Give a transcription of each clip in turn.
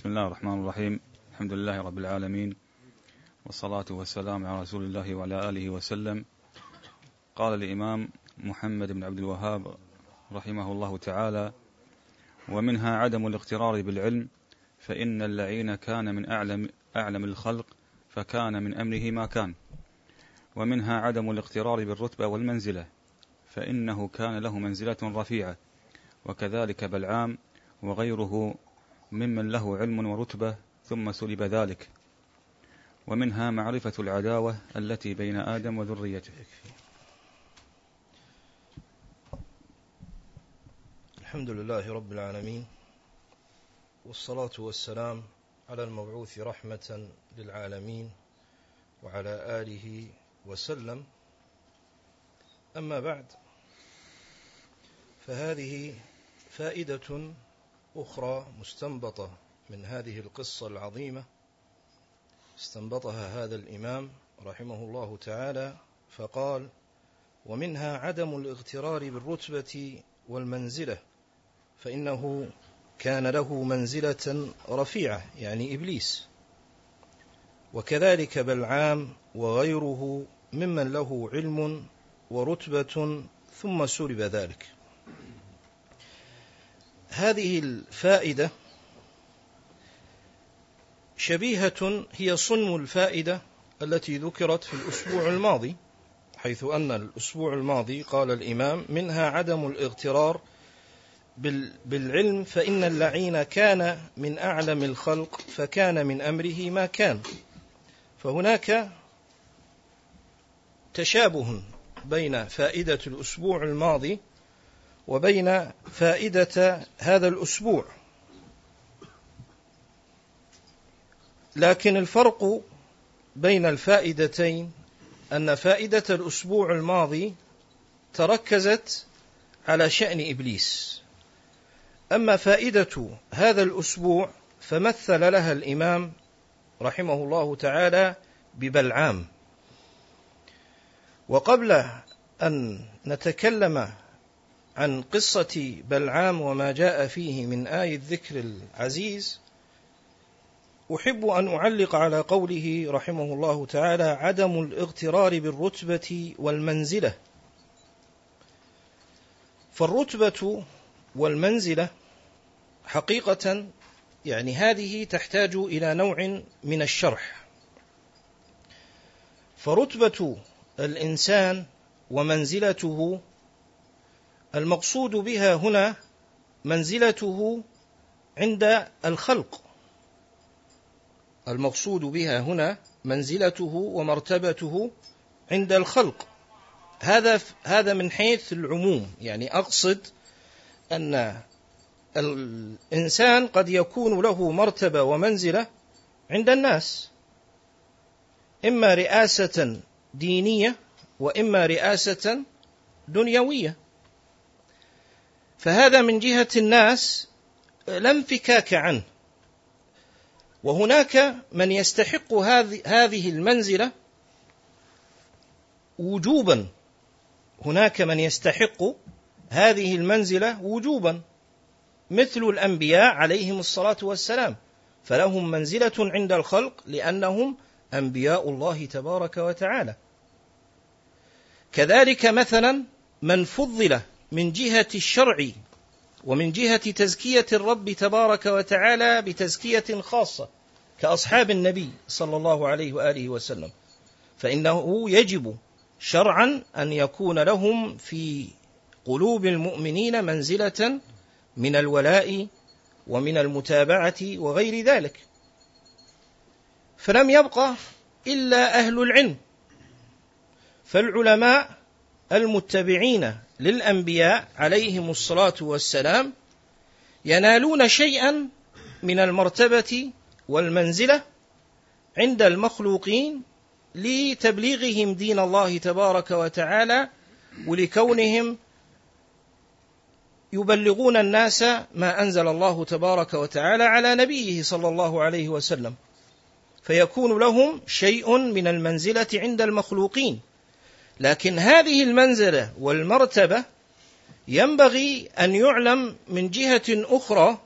بسم الله الرحمن الرحيم. الحمد لله رب العالمين. والصلاة والسلام على رسول الله وعلى آله وسلم. قال الإمام محمد بن عبد الوهاب رحمه الله تعالى ومنها عدم الاغترار بالعلم فإن اللعين كان من أعلم, أعلم الخلق فكان من أمره ما كان. ومنها عدم الاغترار بالرتبة والمنزلة فإنه كان له منزلة رفيعة وكذلك بلعام وغيره ممن له علم ورتبة ثم سلب ذلك. ومنها معرفة العداوة التي بين آدم وذريته. الحمد لله رب العالمين والصلاة والسلام على المبعوث رحمة للعالمين وعلى آله وسلم. أما بعد فهذه فائدة أخرى مستنبطة من هذه القصة العظيمة. استنبطها هذا الإمام رحمه الله تعالى فقال ومنها عدم الاغترار بالرتبة والمنزلة فإنه كان له منزلة رفيعة يعني إبليس. وكذلك بلعام وغيره ممن له علم ورتبة ثم سلب ذلك. هذه الفائدة شبيهة هي صنم الفائدة التي ذكرت في الأسبوع الماضي حيث أن الأسبوع الماضي قال الإمام منها عدم الاغترار بالعلم فإن اللعين كان من أعلم الخلق فكان من أمره ما كان فهناك تشابه بين فائدة الأسبوع الماضي وبين فائدة هذا الأسبوع. لكن الفرق بين الفائدتين أن فائدة الأسبوع الماضي تركزت على شأن إبليس. أما فائدة هذا الأسبوع فمثل لها الإمام رحمه الله تعالى ببلعام. وقبل أن نتكلم عن قصة بلعام وما جاء فيه من آي الذكر العزيز. أحب أن أعلق على قوله رحمه الله تعالى عدم الاغترار بالرتبة والمنزلة. فالرتبة والمنزلة حقيقة يعني هذه تحتاج إلى نوع من الشرح. فرتبة الإنسان ومنزلته المقصود بها هنا منزلته عند الخلق. المقصود بها هنا منزلته ومرتبته عند الخلق. هذا هذا من حيث العموم. يعني أقصد أن الإنسان قد يكون له مرتبة ومنزلة عند الناس. إما رئاسة دينية وإما رئاسة دنيوية. فهذا من جهة الناس لا انفكاك عنه. وهناك من يستحق هذه المنزلة وجوبا. هناك من يستحق هذه المنزلة وجوبا. مثل الأنبياء عليهم الصلاة والسلام. فلهم منزلة عند الخلق لأنهم أنبياء الله تبارك وتعالى. كذلك مثلا من فضل من جهة الشرع ومن جهة تزكية الرب تبارك وتعالى بتزكية خاصة كأصحاب النبي صلى الله عليه وآله وسلم. فإنه يجب شرعا أن يكون لهم في قلوب المؤمنين منزلة من الولاء ومن المتابعة وغير ذلك. فلم يبقى إلا أهل العلم. فالعلماء المتبعين للأنبياء عليهم الصلاة والسلام ينالون شيئا من المرتبة والمنزلة عند المخلوقين لتبليغهم دين الله تبارك وتعالى ولكونهم يبلغون الناس ما أنزل الله تبارك وتعالى على نبيه صلى الله عليه وسلم. فيكون لهم شيء من المنزلة عند المخلوقين. لكن هذه المنزلة والمرتبة ينبغي أن يعلم من جهة أخرى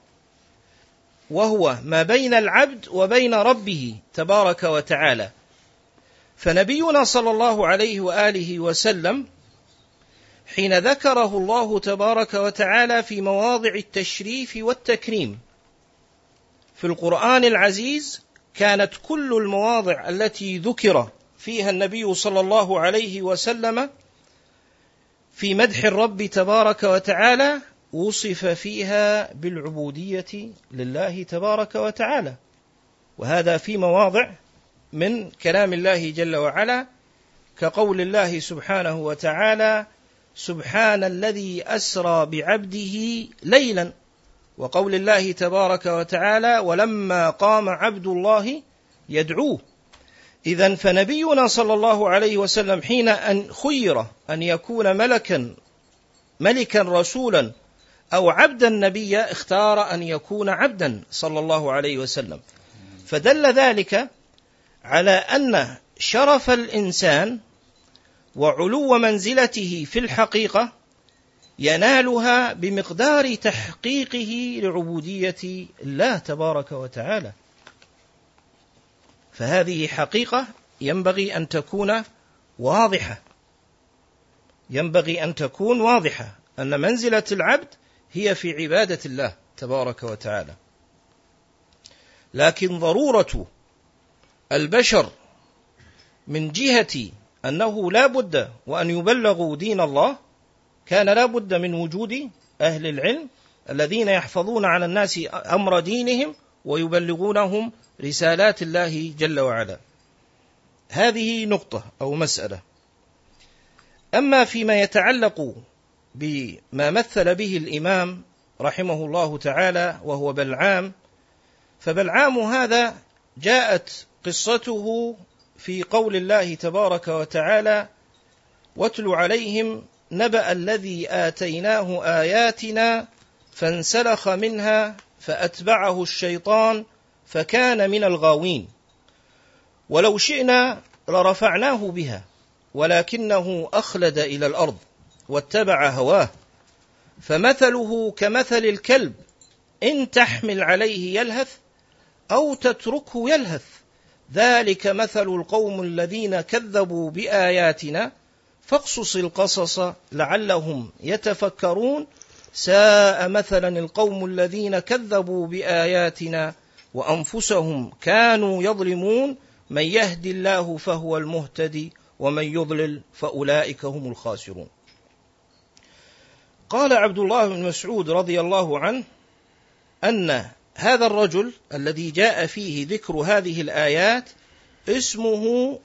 وهو ما بين العبد وبين ربه تبارك وتعالى. فنبينا صلى الله عليه وآله وسلم حين ذكره الله تبارك وتعالى في مواضع التشريف والتكريم في القرآن العزيز كانت كل المواضع التي ذكر فيها النبي صلى الله عليه وسلم في مدح الرب تبارك وتعالى وصف فيها بالعبودية لله تبارك وتعالى. وهذا في مواضع من كلام الله جل وعلا كقول الله سبحانه وتعالى سبحان الذي أسرى بعبده ليلا. وقول الله تبارك وتعالى ولما قام عبد الله يدعوه. اذا فنبينا صلى الله عليه وسلم حين أن خير أن يكون ملكا ملكا رسولا أو عبدا نبيا اختار أن يكون عبدا صلى الله عليه وسلم. فدل ذلك على أن شرف الإنسان وعلو منزلته في الحقيقة ينالها بمقدار تحقيقه لعبودية الله تبارك وتعالى. فهذه حقيقة ينبغي أن تكون واضحة. ينبغي أن تكون واضحة أن منزلة العبد هي في عبادة الله تبارك وتعالى. لكن ضرورة البشر من جهة أنه لا بد وأن يبلغوا دين الله كان لا بد من وجود أهل العلم الذين يحفظون على الناس أمر دينهم ويبلغونهم رسالات الله جل وعلا. هذه نقطة أو مسألة. أما فيما يتعلق بما مثل به الإمام رحمه الله تعالى وهو بلعام فبلعام هذا جاءت قصته في قول الله تبارك وتعالى واتل عليهم نبأ الذي آتيناه آياتنا فانسلخ منها فأتبعه الشيطان فكان من الغاوين. ولو شئنا لرفعناه بها ولكنه أخلد إلى الأرض واتبع هواه. فمثله كمثل الكلب إن تحمل عليه يلهث أو تتركه يلهث. ذلك مثل القوم الذين كذبوا بآياتنا فاقصص القصص لعلهم يتفكرون ساء مثلا القوم الذين كذبوا بآياتنا وأنفسهم كانوا يظلمون من يهدي الله فهو المهتدي ومن يضلل فأولئك هم الخاسرون. قال عبد الله بن مسعود رضي الله عنه أن هذا الرجل الذي جاء فيه ذكر هذه الآيات اسمه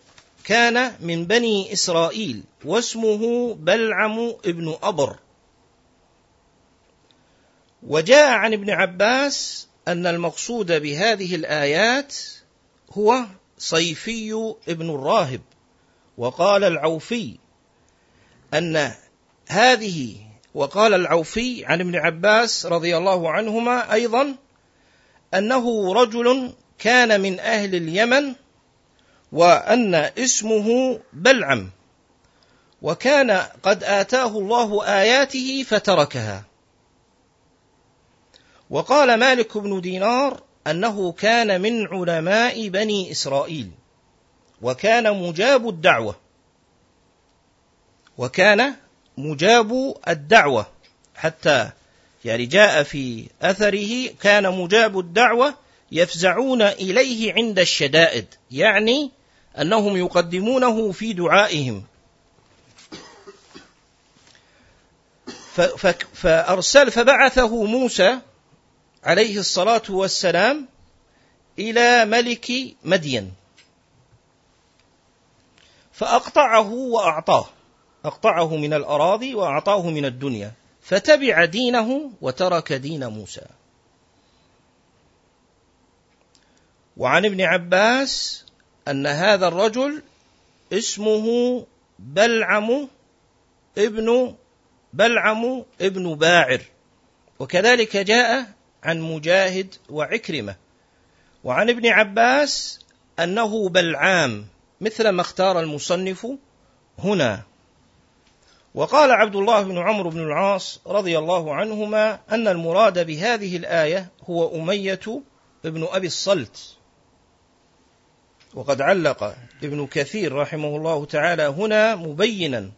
كان من بني إسرائيل واسمه بلعم ابن أبر. وجاء عن ابن عباس أن المقصود بهذه الآيات هو صيفي ابن الراهب وقال العوفي أن هذه وقال العوفي عن ابن عباس رضي الله عنهما أيضا أنه رجل كان من أهل اليمن وأن اسمه بلعم وكان قد آتاه الله آياته فتركها. وقال مالك بن دينار أنه كان من علماء بني إسرائيل وكان مجاب الدعوة وكان مجاب الدعوة. حتى يعني جاء في أثره كان مجاب الدعوة يفزعون إليه عند الشدائد يعني أنهم يقدمونه في دعائهم. فأرسل فبعثه موسى عليه الصلاة والسلام إلى ملك مدين. فأقطعه وأعطاه. أقطعه من الأراضي وأعطاه من الدنيا. فتبع دينه وترك دين موسى. وعن ابن عباس أن هذا الرجل اسمه بلعم ابن بلعم ابن باعر. وكذلك جاء عن مجاهد وعكرمة. وعن ابن عباس أنه بلعام مثل ما اختار المصنف هنا. وقال عبد الله بن عمرو بن العاص رضي الله عنهما أن المراد بهذه الآية هو أمية ابن أبي الصلت. وقد علق ابن كثير رحمه الله تعالى هنا مبينا.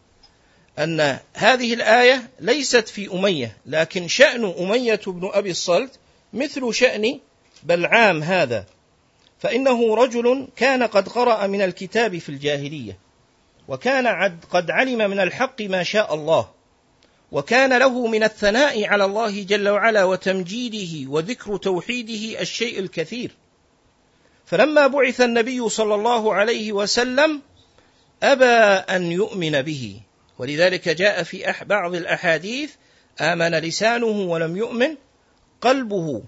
أن هذه الآية ليست في أمية لكن شأن أمية بن أبي الصلت مثل شأن بلعام هذا. فإنه رجل كان قد قرأ من الكتاب في الجاهلية وكان قد علم من الحق ما شاء الله وكان له من الثناء على الله جل وعلا وتمجيده وذكر توحيده الشيء الكثير. فلما بعث النبي صلى الله عليه وسلم أبى أن يؤمن به. ولذلك جاء في بعض الأحاديث آمن لسانه ولم يؤمن قلبه.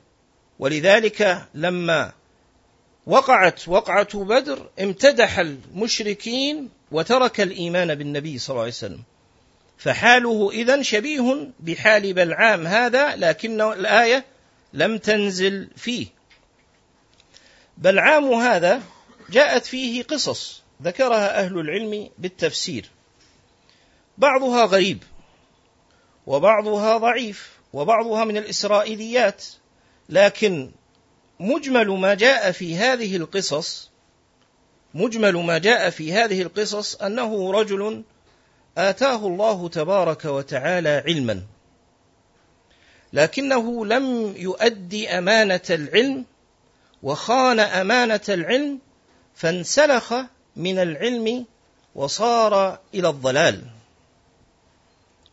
ولذلك لما وقعت وقعة بدر امتدح المشركين وترك الإيمان بالنبي صلى الله عليه وسلم. فحاله اذا شبيه بحال بلعام هذا لكن الآية لم تنزل فيه. بلعام هذا جاءت فيه قصص ذكرها أهل العلم بالتفسير. بعضها غريب وبعضها ضعيف وبعضها من الإسرائيليات. لكن مجمل ما جاء في هذه القصص مجمل ما جاء في هذه القصص أنه رجل آتاه الله تبارك وتعالى علما. لكنه لم يؤدي أمانة العلم وخان أمانة العلم فانسلخ من العلم وصار إلى الضلال.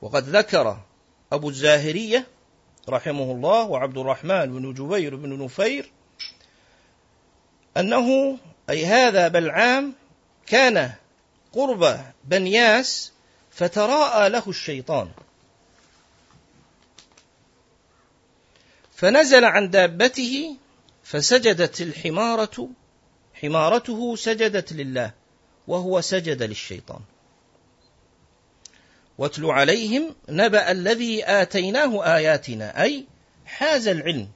وقد ذكر أبو الزاهرية رحمه الله وعبد الرحمن بن جبير بن نفير أنه أي هذا بلعام كان قرب بنياس فتراءى له الشيطان. فنزل عن دابته فسجدت الحمارة حمارته سجدت لله وهو سجد للشيطان. واتل عليهم نبأ الذي آتيناه آياتنا أي حاز العلم.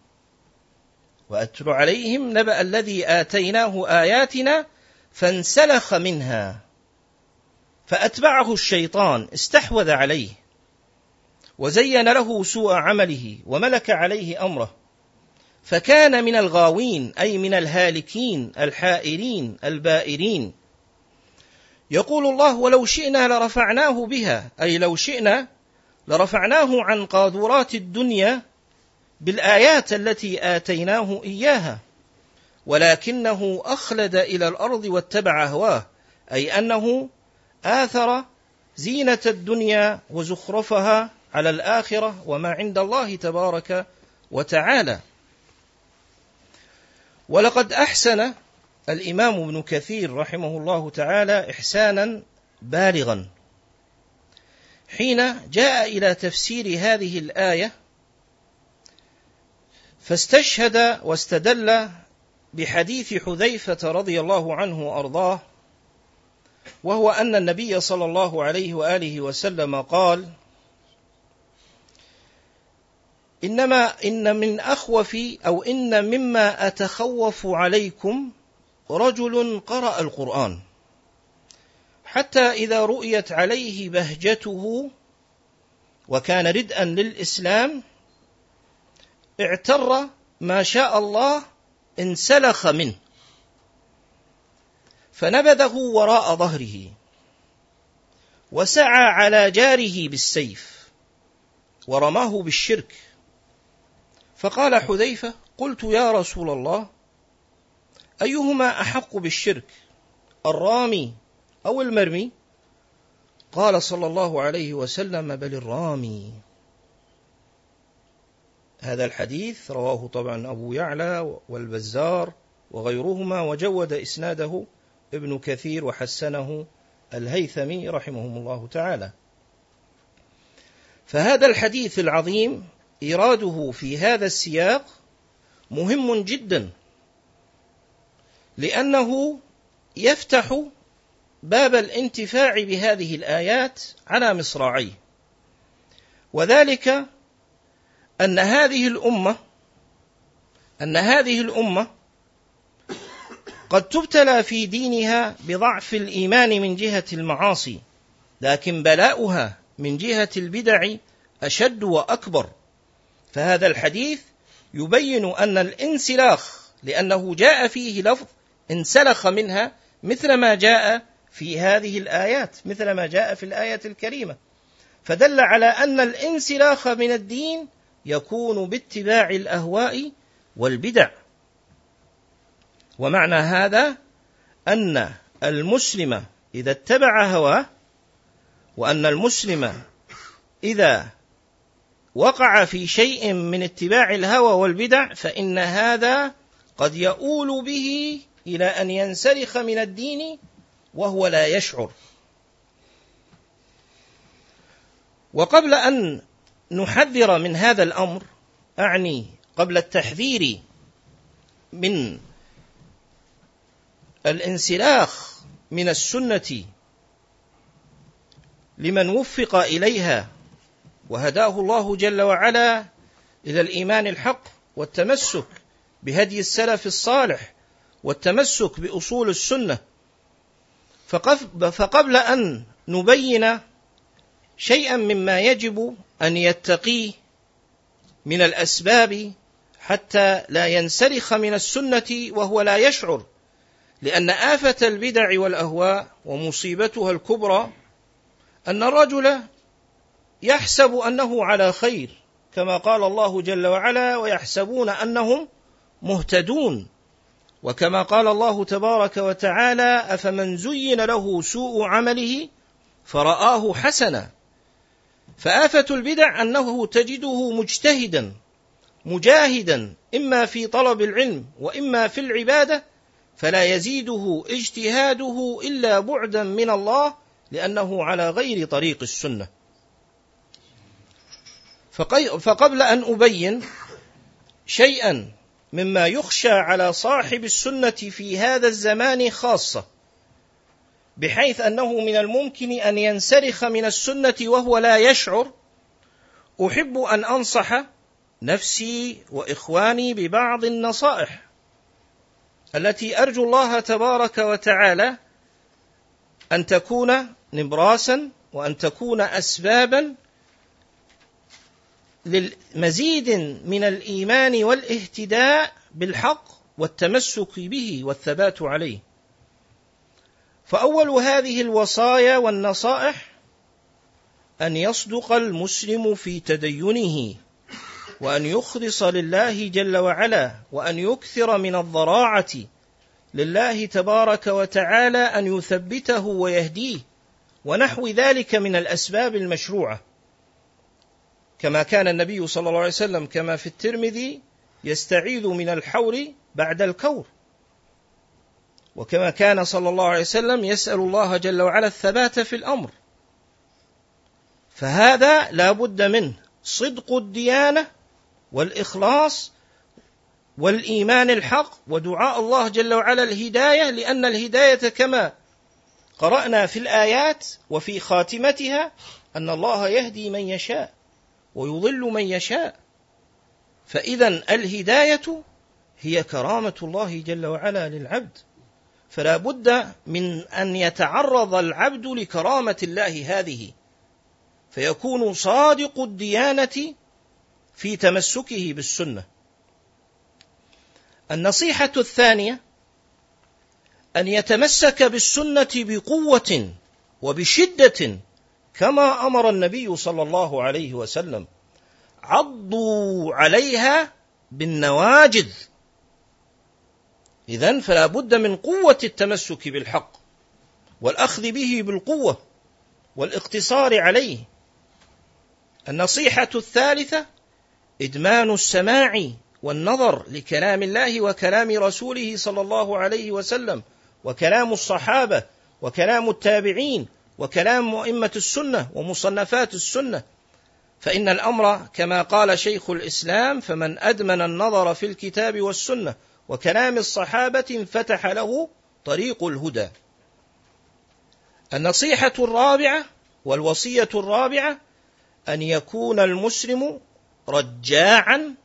واتل عليهم نبأ الذي آتيناه آياتنا فانسلخ منها فأتبعه الشيطان استحوذ عليه وزين له سوء عمله وملك عليه أمره. فكان من الغاوين أي من الهالكين الحائرين البائرين يقول الله ولو شئنا لرفعناه بها أي لو شئنا لرفعناه عن قاذورات الدنيا بالآيات التي آتيناه إياها ولكنه أخلد إلى الأرض واتبع هواه أي أنه آثر زينة الدنيا وزخرفها على الآخرة وما عند الله تبارك وتعالى. ولقد أحسن الإمام ابن كثير رحمه الله تعالى إحسانا بالغا. حين جاء إلى تفسير هذه الآية فاستشهد واستدل بحديث حذيفة رضي الله عنه وأرضاه وهو أن النبي صلى الله عليه وآله وسلم قال إنما إن من أخوف أو إن مما أتخوف عليكم رجل قرأ القرآن. حتى إذا رؤيت عليه بهجته وكان ردءا للإسلام اعتر ما شاء الله انسلخ منه. فنبذه وراء ظهره وسعى على جاره بالسيف ورماه بالشرك. فقال حذيفة قلت يا رسول الله أيهما أحق بالشرك؟ الرامي أو المرمي؟ قال صلى الله عليه وسلم بل الرامي. هذا الحديث رواه طبعا أبو يعلى والبزار وغيرهما وجود إسناده ابن كثير وحسنه الهيثمي رحمهم الله تعالى. فهذا الحديث العظيم إيراده في هذا السياق مهم جدا. لأنه يفتح باب الانتفاع بهذه الآيات على مصراعيه. وذلك أن هذه الأمة أن هذه الأمة قد تبتلى في دينها بضعف الإيمان من جهة المعاصي لكن بلاؤها من جهة البدع أشد وأكبر. فهذا الحديث يبين أن الانسلاخ لأنه جاء فيه لفظ انسلخ منها مثل ما جاء في هذه الآيات مثل ما جاء في الآية الكريمة. فدل على أن الانسلاخ من الدين يكون باتباع الأهواء والبدع. ومعنى هذا أن المسلم إذا اتبع هواه وأن المسلم إذا وقع في شيء من اتباع الهوى والبدع فإن هذا قد يؤول به إلى أن ينسلخ من الدين وهو لا يشعر. وقبل أن نحذر من هذا الأمر أعني قبل التحذير من الانسلاخ من السنة لمن وفق إليها وهداه الله جل وعلا إلى الإيمان الحق والتمسك بهدي السلف الصالح والتمسك بأصول السنة. فقبل أن نبين شيئا مما يجب أن يتقيه من الأسباب حتى لا ينسلخ من السنة وهو لا يشعر لأن آفة البدع والأهواء ومصيبتها الكبرى أن الرجل يحسب أنه على خير كما قال الله جل وعلا ويحسبون أنهم مهتدون وكما قال الله تبارك وتعالى أفمن زين له سوء عمله فرآه حسنا. فآفة البدع أنه تجده مجتهدا مجاهدا إما في طلب العلم وإما في العبادة فلا يزيده اجتهاده إلا بعدا من الله لأنه على غير طريق السنة. فقبل أن أبين شيئا مما يخشى على صاحب السنة في هذا الزمان خاصة بحيث أنه من الممكن أن ينسلخ من السنة وهو لا يشعر أحب أن أنصح نفسي وإخواني ببعض النصائح التي أرجو الله تبارك وتعالى أن تكون نبراسا وأن تكون أسبابا للمزيد من الإيمان والاهتداء بالحق والتمسك به والثبات عليه. فأول هذه الوصايا والنصائح أن يصدق المسلم في تدينه وأن يخلص لله جل وعلا وأن يكثر من الضراعة. لله تبارك وتعالى أن يثبته ويهديه ونحو ذلك من الأسباب المشروعة. كما كان النبي صلى الله عليه وسلم كما في الترمذي يستعيذ من الحور بعد الكور. وكما كان صلى الله عليه وسلم يسأل الله جل وعلا الثبات في الأمر. فهذا لا بد منه. صدق الديانة والإخلاص والإيمان الحق ودعاء الله جل وعلا الهداية لأن الهداية كما قرأنا في الآيات وفي خاتمتها أن الله يهدي من يشاء. ويضل من يشاء. فإذا الهداية هي كرامة الله جل وعلا للعبد. فلا بد من أن يتعرض العبد لكرامة الله هذه. فيكون صادق الديانة في تمسكه بالسنة. النصيحة الثانية أن يتمسك بالسنة بقوة وبشدة كما أمر النبي صلى الله عليه وسلم. عضوا عليها بالنواجذ. اذا فلا بد من قوة التمسك بالحق والأخذ به بالقوة والاقتصار عليه. النصيحة الثالثة إدمان السماع والنظر لكلام الله وكلام رسوله صلى الله عليه وسلم وكلام الصحابة وكلام التابعين وكلام أئمة السنة ومصنفات السنة. فإن الأمر كما قال شيخ الإسلام فمن أدمن النظر في الكتاب والسنة وكلام الصحابة انفتح له طريق الهدى. النصيحة الرابعة والوصية الرابعة أن يكون المسلم رجاعا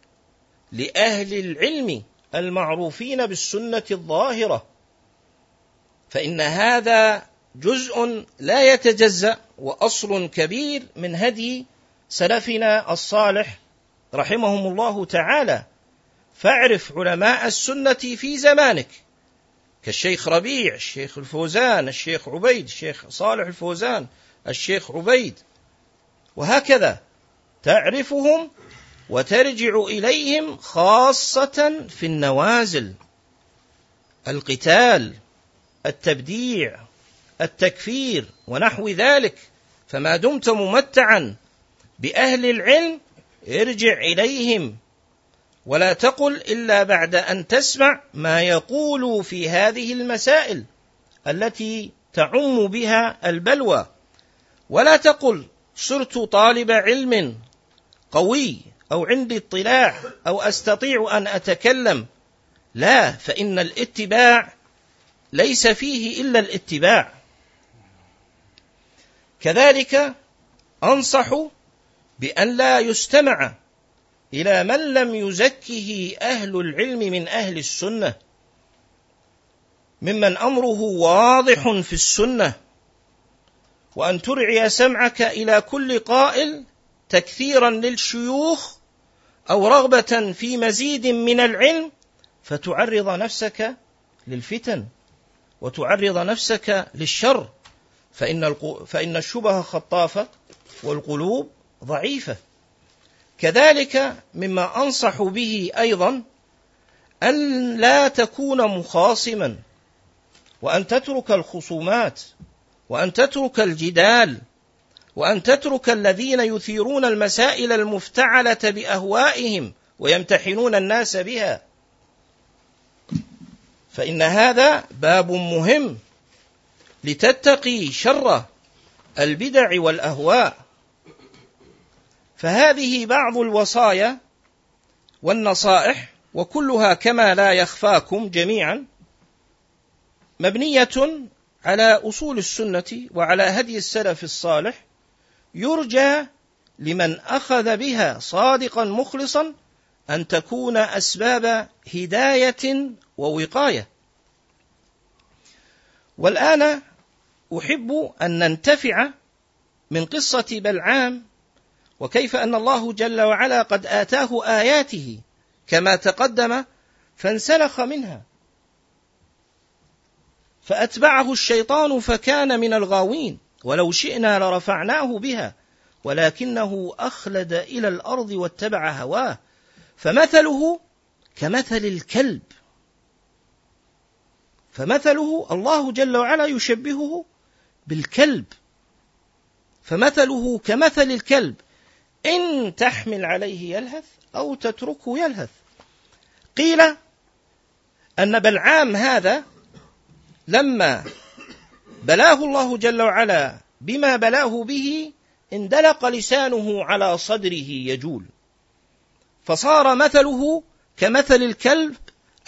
لأهل العلم المعروفين بالسنة الظاهرة. فإن هذا جزء لا يتجزأ وأصل كبير من هدي سلفنا الصالح رحمهم الله تعالى. فاعرف علماء السنة في زمانك كالشيخ ربيع الشيخ الفوزان الشيخ عبيد الشيخ صالح الفوزان الشيخ عبيد. وهكذا تعرفهم وترجع إليهم خاصة في النوازل القتال التبديع التكفير ونحو ذلك. فما دمت ممتعا بأهل العلم ارجع إليهم. ولا تقل إلا بعد أن تسمع ما يقول في هذه المسائل التي تعم بها البلوى. ولا تقل صرت طالب علم قوي أو عندي اطلاع أو أستطيع أن أتكلم. لا فإن الاتباع ليس فيه إلا الاتباع. كذلك أنصح بأن لا يستمع إلى من لم يزكه أهل العلم من أهل السنة ممن أمره واضح في السنة وأن ترعي سمعك إلى كل قائل تكثيرا للشيوخ أو رغبة في مزيد من العلم فتعرض نفسك للفتن وتعرض نفسك للشر. فإن فإن الشبه خطافة والقلوب ضعيفة. كذلك مما أنصح به أيضا أن لا تكون مخاصما وأن تترك الخصومات وأن تترك الجدال وأن تترك الذين يثيرون المسائل المفتعلة بأهوائهم ويمتحنون الناس بها. فإن هذا باب مهم لتتقي شر البدع والأهواء. فهذه بعض الوصايا والنصائح وكلها كما لا يخفاكم جميعا مبنية على أصول السنة وعلى هدي السلف الصالح يرجى لمن أخذ بها صادقا مخلصا أن تكون أسباب هداية ووقاية. والآن أحب أن ننتفع من قصة بلعام وكيف أن الله جل وعلا قد آتاه آياته كما تقدم فانسلخ منها. فأتبعه الشيطان فكان من الغاوين ولو شئنا لرفعناه بها ولكنه أخلد إلى الأرض واتبع هواه. فمثله كمثل الكلب. فمثله الله جل وعلا يشبهه بالكلب. فمثله كمثل الكلب. إن تحمل عليه يلهث أو تتركه يلهث. قيل أن بلعام هذا لما بلاه الله جل وعلا بما بلاه به اندلق لسانه على صدره يجول. فصار مثله كمثل الكلب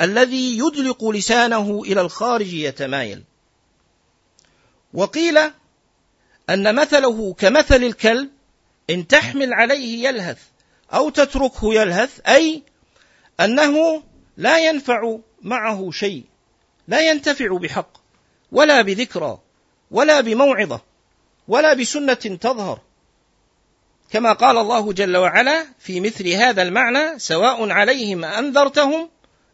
الذي يدلق لسانه إلى الخارج يتمايل. وقيل أن مثله كمثل الكلب إن تحمل عليه يلهث أو تتركه يلهث أي أنه لا ينفع معه شيء لا ينتفع بحق ولا بذكرى ولا بموعظة ولا بسنة تظهر. كما قال الله جل وعلا في مثل هذا المعنى سواء عليهم أنذرتهم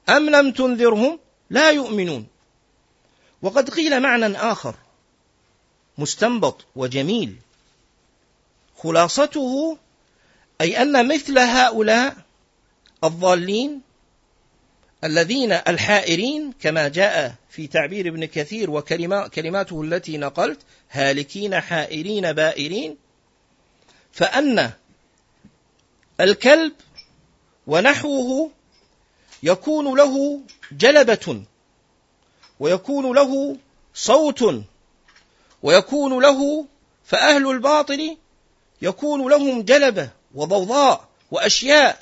أم لم تنذرهم لا يؤمنون. وقد قيل معنى آخر. مستنبط وجميل. خلاصته أي أن مثل هؤلاء الضالين الذين الحائرين كما جاء في تعبير ابن كثير وكلماته التي نقلت هالكين حائرين بائرين. فأن الكلب ونحوه يكون له جلبة ويكون له صوت ويكون له فأهل الباطل يكون لهم جلبة وضوضاء وأشياء.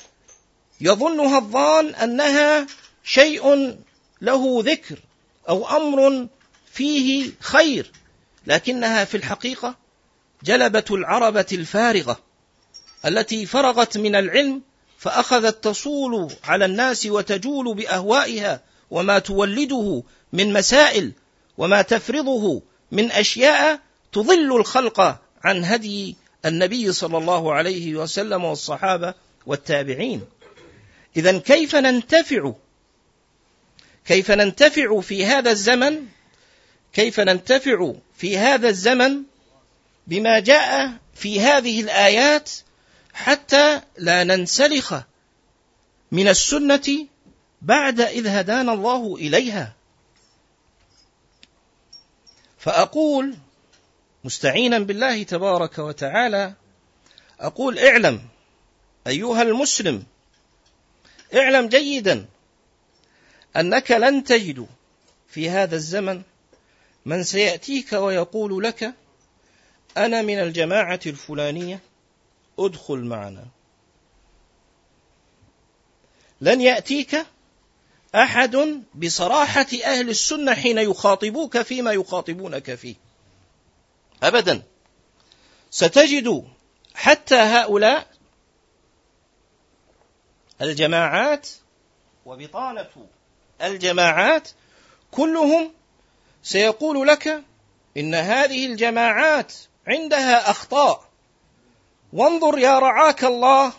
يظنها الظان أنها شيء له ذكر أو أمر فيه خير لكنها في الحقيقة جلبة العربة الفارغة التي فرغت من العلم فأخذت تصول على الناس وتجول بأهوائها وما تولده من مسائل وما تفرضه من أشياء تضل الخلق عن هدي النبي صلى الله عليه وسلم والصحابة والتابعين. إذا كيف ننتفع؟ كيف ننتفع في هذا الزمن؟ كيف ننتفع في هذا الزمن بما جاء في هذه الآيات حتى لا ننسلخ من السنة بعد إذ هدانا الله إليها؟ فأقول مستعينا بالله تبارك وتعالى أقول اعلم أيها المسلم اعلم جيدا أنك لن تجد في هذا الزمن من سيأتيك ويقول لك أنا من الجماعة الفلانية ادخل معنا. لن يأتيك أحد بصراحة أهل السنة حين يخاطبوك فيما يخاطبونك فيه. أبدا. ستجد حتى هؤلاء الجماعات وبطانة الجماعات كلهم سيقول لك إن هذه الجماعات عندها أخطاء. وانظر يا رعاك الله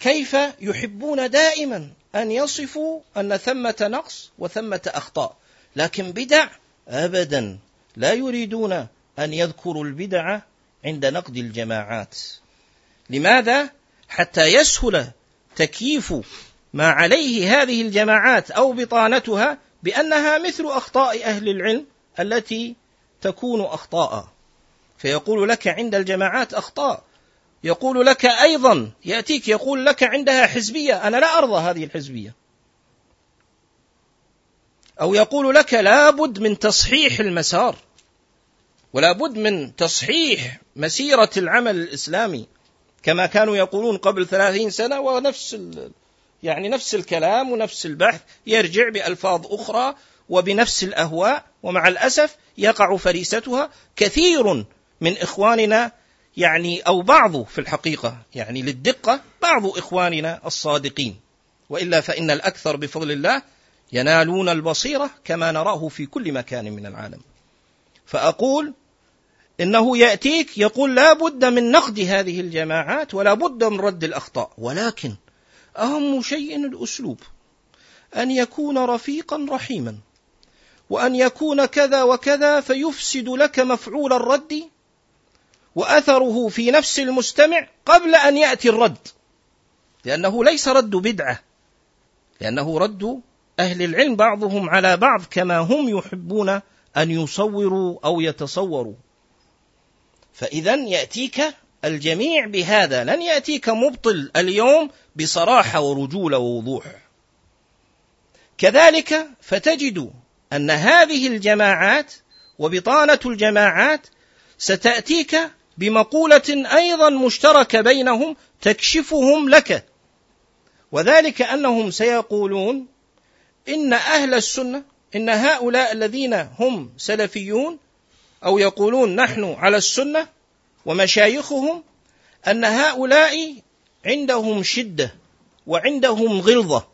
كيف يحبون دائما أن يصفوا أن ثمة نقص وثمة أخطاء. لكن بدع أبدا. لا يريدون أن يذكروا البدع عند نقد الجماعات. لماذا؟ حتى يسهل تكييف ما عليه هذه الجماعات أو بطانتها بأنها مثل أخطاء أهل العلم التي تكون أخطاء. فيقول لك عند الجماعات أخطاء. يقول لك أيضا يأتيك يقول لك عندها حزبية. أنا لا أرضى هذه الحزبية. أو يقول لك لابد من تصحيح المسار ولا بد من تصحيح مسيرة العمل الإسلامي كما كانوا يقولون قبل ثلاثين سنة ونفس يعني نفس الكلام ونفس البحث يرجع بألفاظ أخرى وبنفس الأهواء ومع الأسف يقع فريستها كثير من إخواننا يعني أو بعض في الحقيقة يعني للدقة بعض إخواننا الصادقين. وإلا فإن الأكثر بفضل الله ينالون البصيرة كما نراه في كل مكان من العالم. فأقول إنه يأتيك يقول لا بد من نقد هذه الجماعات ولا بد من رد الأخطاء. ولكن أهم شيء الأسلوب. أن يكون رفيقا رحيما. وأن يكون كذا وكذا فيفسد لك مفعول الرد وأثره في نفس المستمع قبل أن يأتي الرد. لأنه ليس رد بدعة. لأنه رد أهل العلم بعضهم على بعض كما هم يحبون أن يصوروا أو يتصوروا. فإذا يأتيك الجميع بهذا. لن يأتيك مبطل اليوم بصراحة ورجولة ووضوح. كذلك فتجد أن هذه الجماعات وبطانة الجماعات ستأتيك بمقولة أيضا مشتركة بينهم تكشفهم لك. وذلك أنهم سيقولون إن أهل السنة إن هؤلاء الذين هم سلفيون أو يقولون نحن على السنة ومشايخهم أن هؤلاء عندهم شدة وعندهم غلظة.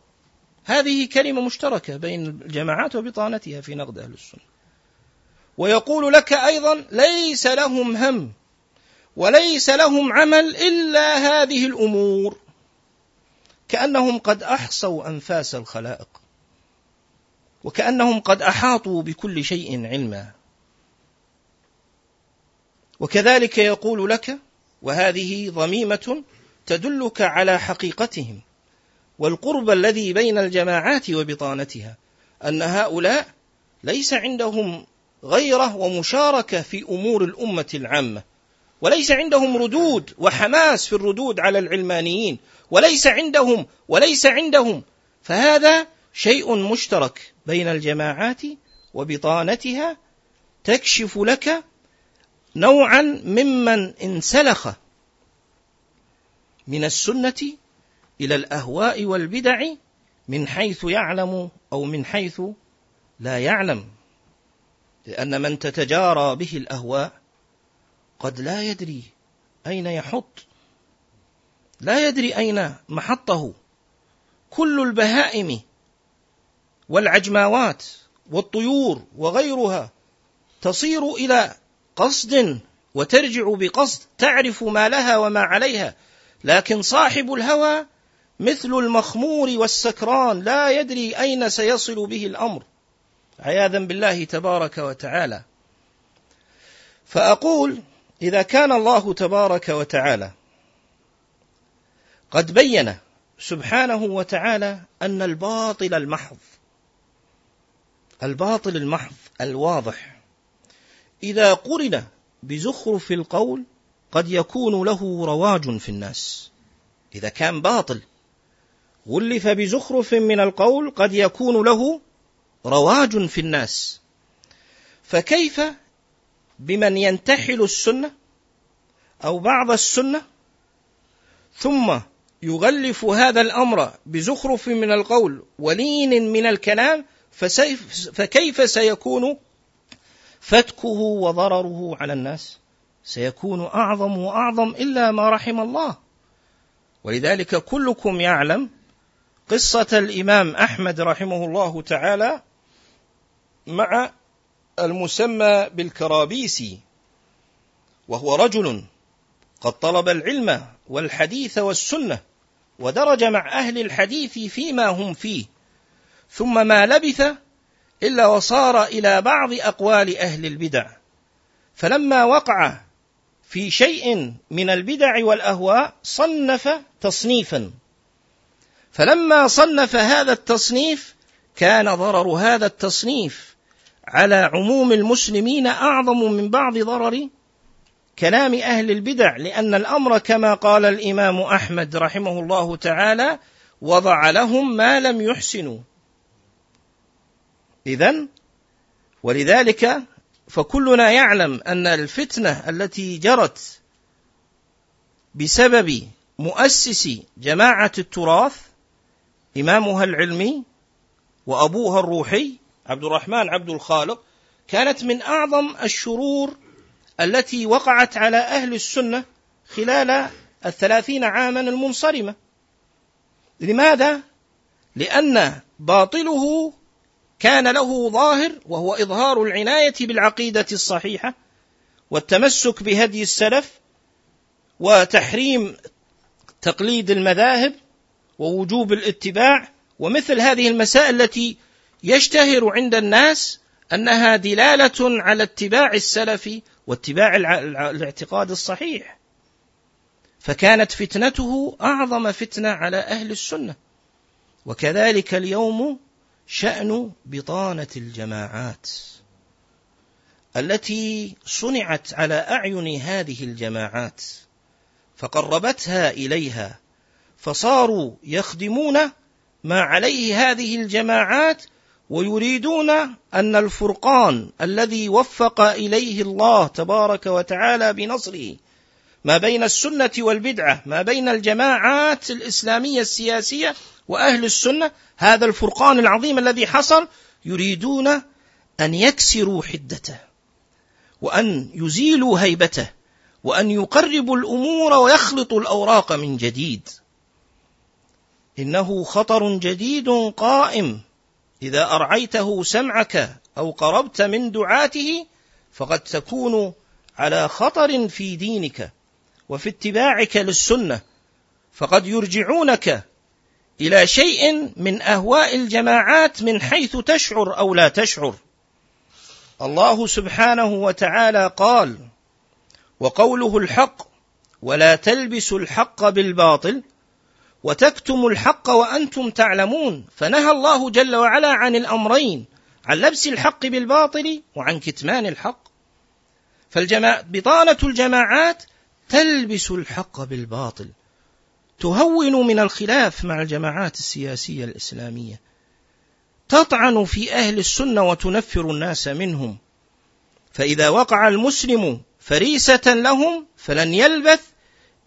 هذه كلمة مشتركة بين الجماعات وبطانتها في نقد أهل السنة. ويقول لك أيضا ليس لهم هم. وليس لهم عمل إلا هذه الأمور. كأنهم قد أحصوا أنفاس الخلائق وكأنهم قد أحاطوا بكل شيء علما. وكذلك يقول لك وهذه ضميمة تدلك على حقيقتهم والقرب الذي بين الجماعات وبطانتها أن هؤلاء ليس عندهم غيرة ومشاركة في أمور الأمة العامة. وليس عندهم ردود وحماس في الردود على العلمانيين. وليس عندهم وليس عندهم. فهذا شيء مشترك بين الجماعات وبطانتها تكشف لك نوعا ممن انسلخ من السنة إلى الأهواء والبدع من حيث يعلم أو من حيث لا يعلم. لأن من تتجارى به الأهواء قد لا يدري أين يحط. لا يدري أين محطه. كل البهائم والعجماوات والطيور وغيرها تصير إلى قصد وترجع بقصد تعرف ما لها وما عليها. لكن صاحب الهوى مثل المخمور والسكران لا يدري أين سيصل به الأمر. عياذا بالله تبارك وتعالى. فأقول إذا كان الله تبارك وتعالى قد بين سبحانه وتعالى أن الباطل المحض الباطل المحض الواضح. إذا قرن بزخرف القول قد يكون له رواج في الناس. إذا كان باطل غلف بزخرف من القول قد يكون له رواج في الناس. فكيف بمن ينتحل السنة أو بعض السنة ثم يغلف هذا الأمر بزخرف من القول ولين من الكلام فكيف سيكون فتكه وضرره على الناس؟ سيكون أعظم وأعظم إلا ما رحم الله. ولذلك كلكم يعلم قصة الإمام أحمد رحمه الله تعالى مع المسمى بالكرابيسي وهو رجل قد طلب العلم والحديث والسنة ودرج مع أهل الحديث فيما هم فيه ثم ما لبث إلا وصار إلى بعض أقوال أهل البدع. فلما وقع في شيء من البدع والأهواء صنف تصنيفا. فلما صنف هذا التصنيف كان ضرر هذا التصنيف على عموم المسلمين أعظم من بعض ضرر كلام أهل البدع لأن الأمر كما قال الإمام أحمد رحمه الله تعالى وضع لهم ما لم يحسنوا إذا ولذلك فكلنا يعلم أن الفتنة التي جرت بسبب مؤسس جماعة التراث إمامها العلمي وأبوها الروحي عبد الرحمن عبد الخالق كانت من أعظم الشرور التي وقعت على أهل السنة خلال الثلاثين عاما المنصرمة لماذا؟ لأن باطله كان له ظاهر وهو إظهار العناية بالعقيدة الصحيحة والتمسك بهدي السلف وتحريم تقليد المذاهب ووجوب الاتباع ومثل هذه المسائل التي يشتهر عند الناس أنها دلالة على اتباع السلف واتباع الاعتقاد الصحيح. فكانت فتنته أعظم فتنة على أهل السنة. وكذلك اليوم شأن بطانة الجماعات التي صنعت على أعين هذه الجماعات فقربتها إليها فصاروا يخدمون ما عليه هذه الجماعات ويريدون أن الفرقان الذي وفق إليه الله تبارك وتعالى بنصره ما بين السنة والبدعة ما بين الجماعات الإسلامية السياسية وأهل السنة هذا الفرقان العظيم الذي حصل يريدون أن يكسروا حدته وأن يزيلوا هيبته وأن يقربوا الأمور ويخلطوا الأوراق من جديد. إنه خطر جديد قائم إذا أرعيته سمعك أو قربت من دعاته فقد تكون على خطر في دينك وفي اتباعك للسنة فقد يرجعونك إلى شيء من أهواء الجماعات من حيث تشعر أو لا تشعر. الله سبحانه وتعالى قال وقوله الحق ولا تلبسوا الحق بالباطل وتكتموا الحق وأنتم تعلمون. فنهى الله جل وعلا عن الأمرين عن لبس الحق بالباطل وعن كتمان الحق. فالجماعة بطانة الجماعات تلبس الحق بالباطل. تهون من الخلاف مع الجماعات السياسية الإسلامية. تطعن في أهل السنة وتنفر الناس منهم. فإذا وقع المسلم فريسة لهم فلن يلبث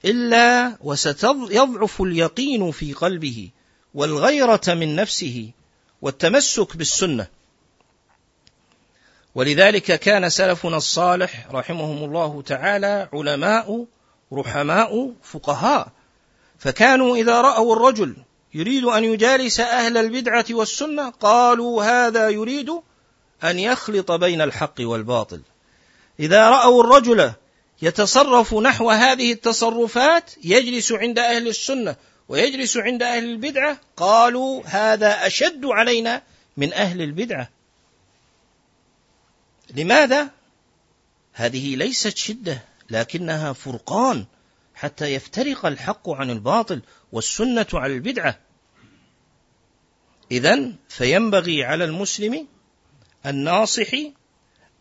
إلا وستضعف اليقين في قلبه والغيرة من نفسه والتمسك بالسنة. ولذلك كان سلفنا الصالح رحمهم الله تعالى علماء رحماء فقهاء. فكانوا إذا رأوا الرجل يريد أن يجالس أهل البدعة والسنة قالوا هذا يريد أن يخلط بين الحق والباطل. إذا رأوا الرجل يتصرف نحو هذه التصرفات يجلس عند أهل السنة ويجلس عند أهل البدعة. قالوا هذا أشد علينا من أهل البدعة. لماذا؟ هذه ليست شدة لكنها فرقان حتى يفترق الحق عن الباطل والسنة عن البدعة. إذا فينبغي على المسلم الناصح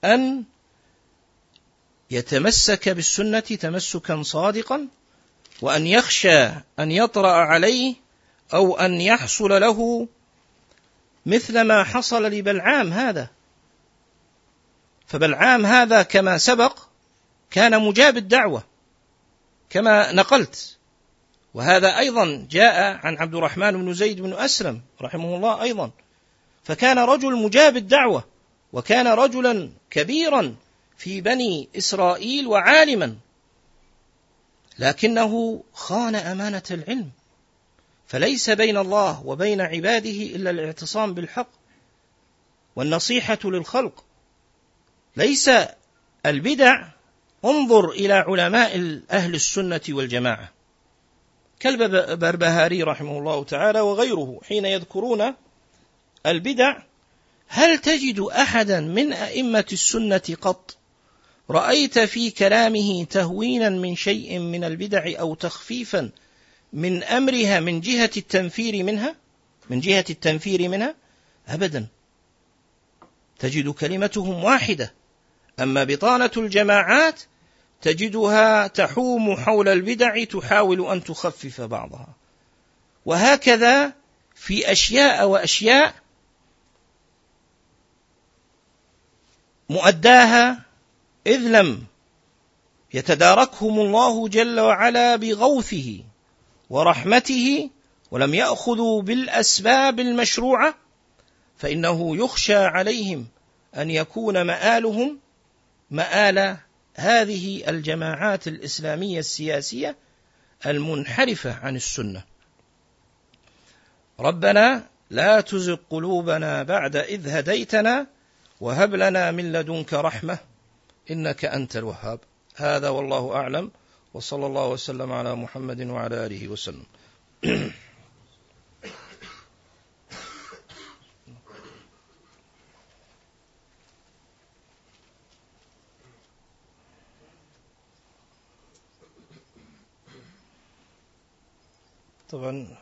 أن يتمسك بالسنة تمسكا صادقا وأن يخشى أن يطرأ عليه أو أن يحصل له مثل ما حصل لبلعام هذا. فبلعام هذا كما سبق كان مجاب الدعوة كما نقلت. وهذا أيضا جاء عن عبد الرحمن بن زيد بن أسلم رحمه الله أيضا. فكان رجل مجاب الدعوة وكان رجلا كبيرا في بني إسرائيل وعالما لكنه خان أمانة العلم فليس بين الله وبين عباده إلا الاعتصام بالحق والنصيحة للخلق. ليس البدع انظر إلى علماء أهل السنة والجماعة كالبربهاري رحمه الله تعالى وغيره حين يذكرون البدع هل تجد أحدا من أئمة السنة قط؟ رأيت في كلامه تهوينا من شيء من البدع أو تخفيفا من أمرها من جهة التنفير منها؟ من جهة التنفير منها؟ أبدا. تجد كلمتهم واحدة أما بطانة الجماعات تجدها تحوم حول البدع تحاول أن تخفف بعضها. وهكذا في أشياء وأشياء مؤداها إذ لم يتداركهم الله جل وعلا بغوثه ورحمته ولم يأخذوا بالأسباب المشروعة فإنه يخشى عليهم أن يكون مآلهم مآل هذه الجماعات الإسلامية السياسية المنحرفة عن السنة. ربنا لا تزغ قلوبنا بعد إذ هديتنا وهب لنا من لدنك رحمة. إنك أنت الوهاب. هذا والله أعلم. وصلى الله وسلم على محمد وعلى آله وسلم. طبعا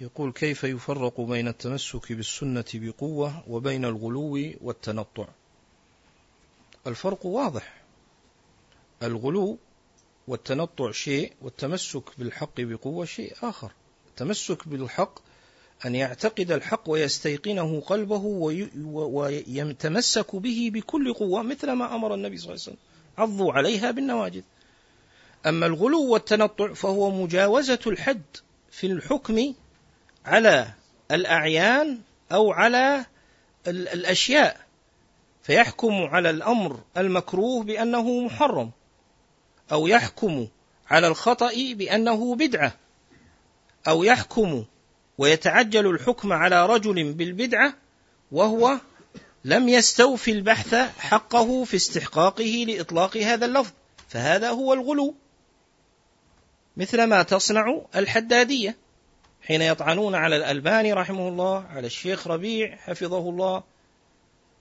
يقول كيف يفرق بين التمسك بالسنة بقوة وبين الغلو والتنطع؟ الفرق واضح. الغلو والتنطع شيء والتمسك بالحق بقوة شيء آخر. التمسك بالحق أن يعتقد الحق ويستيقنه قلبه ويتمسك به بكل قوة مثل ما أمر النبي صلى الله عليه وسلم. عضوا عليها بالنواجذ. أما الغلو والتنطع فهو مجاوزة الحد في الحكم على الأعيان أو على الأشياء. فيحكم على الأمر المكروه بأنه محرم أو يحكم على الخطأ بأنه بدعة أو يحكم ويتعجل الحكم على رجل بالبدعة وهو لم يستوفي البحث حقه في استحقاقه لإطلاق هذا اللفظ. فهذا هو الغلو. مثل ما تصنع الحدادية حين يطعنون على الألباني رحمه الله على الشيخ ربيع حفظه الله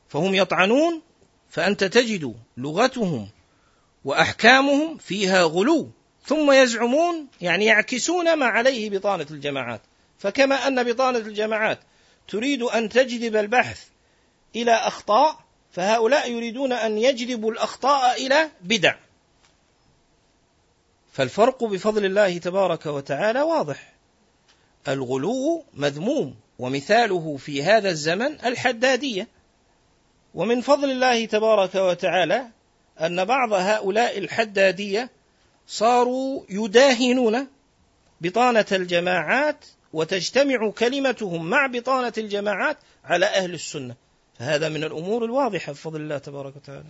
فهم يطعنون فأنت تجد لغتهم وأحكامهم فيها غلو ثم يزعمون يعني يعكسون ما عليه بطانة الجماعات. فكما أن بطانة الجماعات تريد أن تجذب البحث إلى أخطاء فهؤلاء يريدون أن يجذبوا الأخطاء إلى بدع. فالفرق بفضل الله تبارك وتعالى واضح. الغلو مذموم ومثاله في هذا الزمن الحدادية. ومن فضل الله تبارك وتعالى أن بعض هؤلاء الحدادية صاروا يداهنون بطانة الجماعات وتجتمع كلمتهم مع بطانة الجماعات على أهل السنة. فهذا من الأمور الواضحة بفضل الله تبارك وتعالى.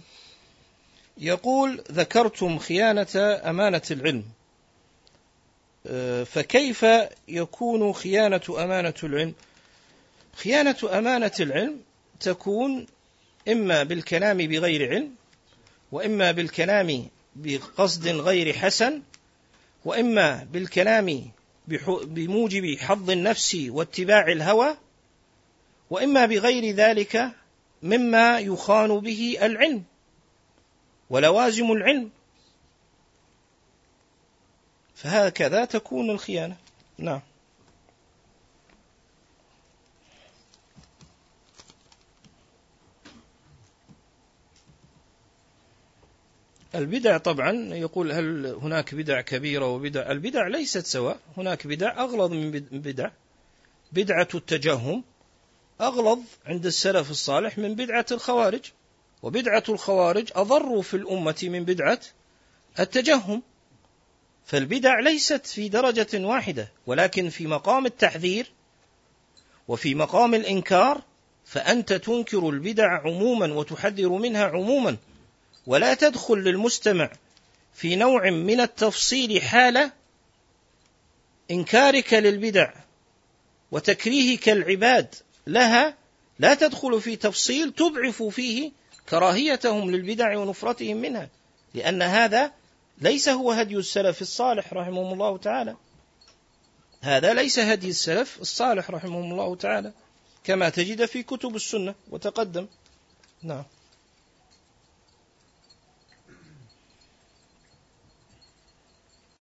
يقول ذكرتم خيانة أمانة العلم. فكيف يكون خيانة أمانة العلم؟ خيانة أمانة العلم تكون إما بالكلام بغير علم وإما بالكلام بقصد غير حسن وإما بالكلام بموجب حظ النفس واتباع الهوى وإما بغير ذلك مما يخان به العلم ولوازم العلم. فهكذا تكون الخيانة. نعم. البدع طبعا يقول هل هناك بدع كبيرة وبدع البدع ليست سواء هناك بدع أغلظ من بدع بدعة التجهم أغلظ عند السلف الصالح من بدعة الخوارج وبدعة الخوارج أضر في الأمة من بدعة التجهم. فالبدع ليست في درجة واحدة ولكن في مقام التحذير وفي مقام الإنكار فأنت تنكر البدع عموما وتحذر منها عموما. ولا تدخل للمستمع في نوع من التفصيل حال إنكارك للبدع وتكريهك العباد لها لا تدخل في تفصيل تضعف فيه كراهيتهم للبدع ونفرتهم منها لأن هذا ليس هو هدي السلف الصالح رحمهم الله تعالى. هذا ليس هدي السلف الصالح رحمهم الله تعالى كما تجد في كتب السنة وتقدم. نعم.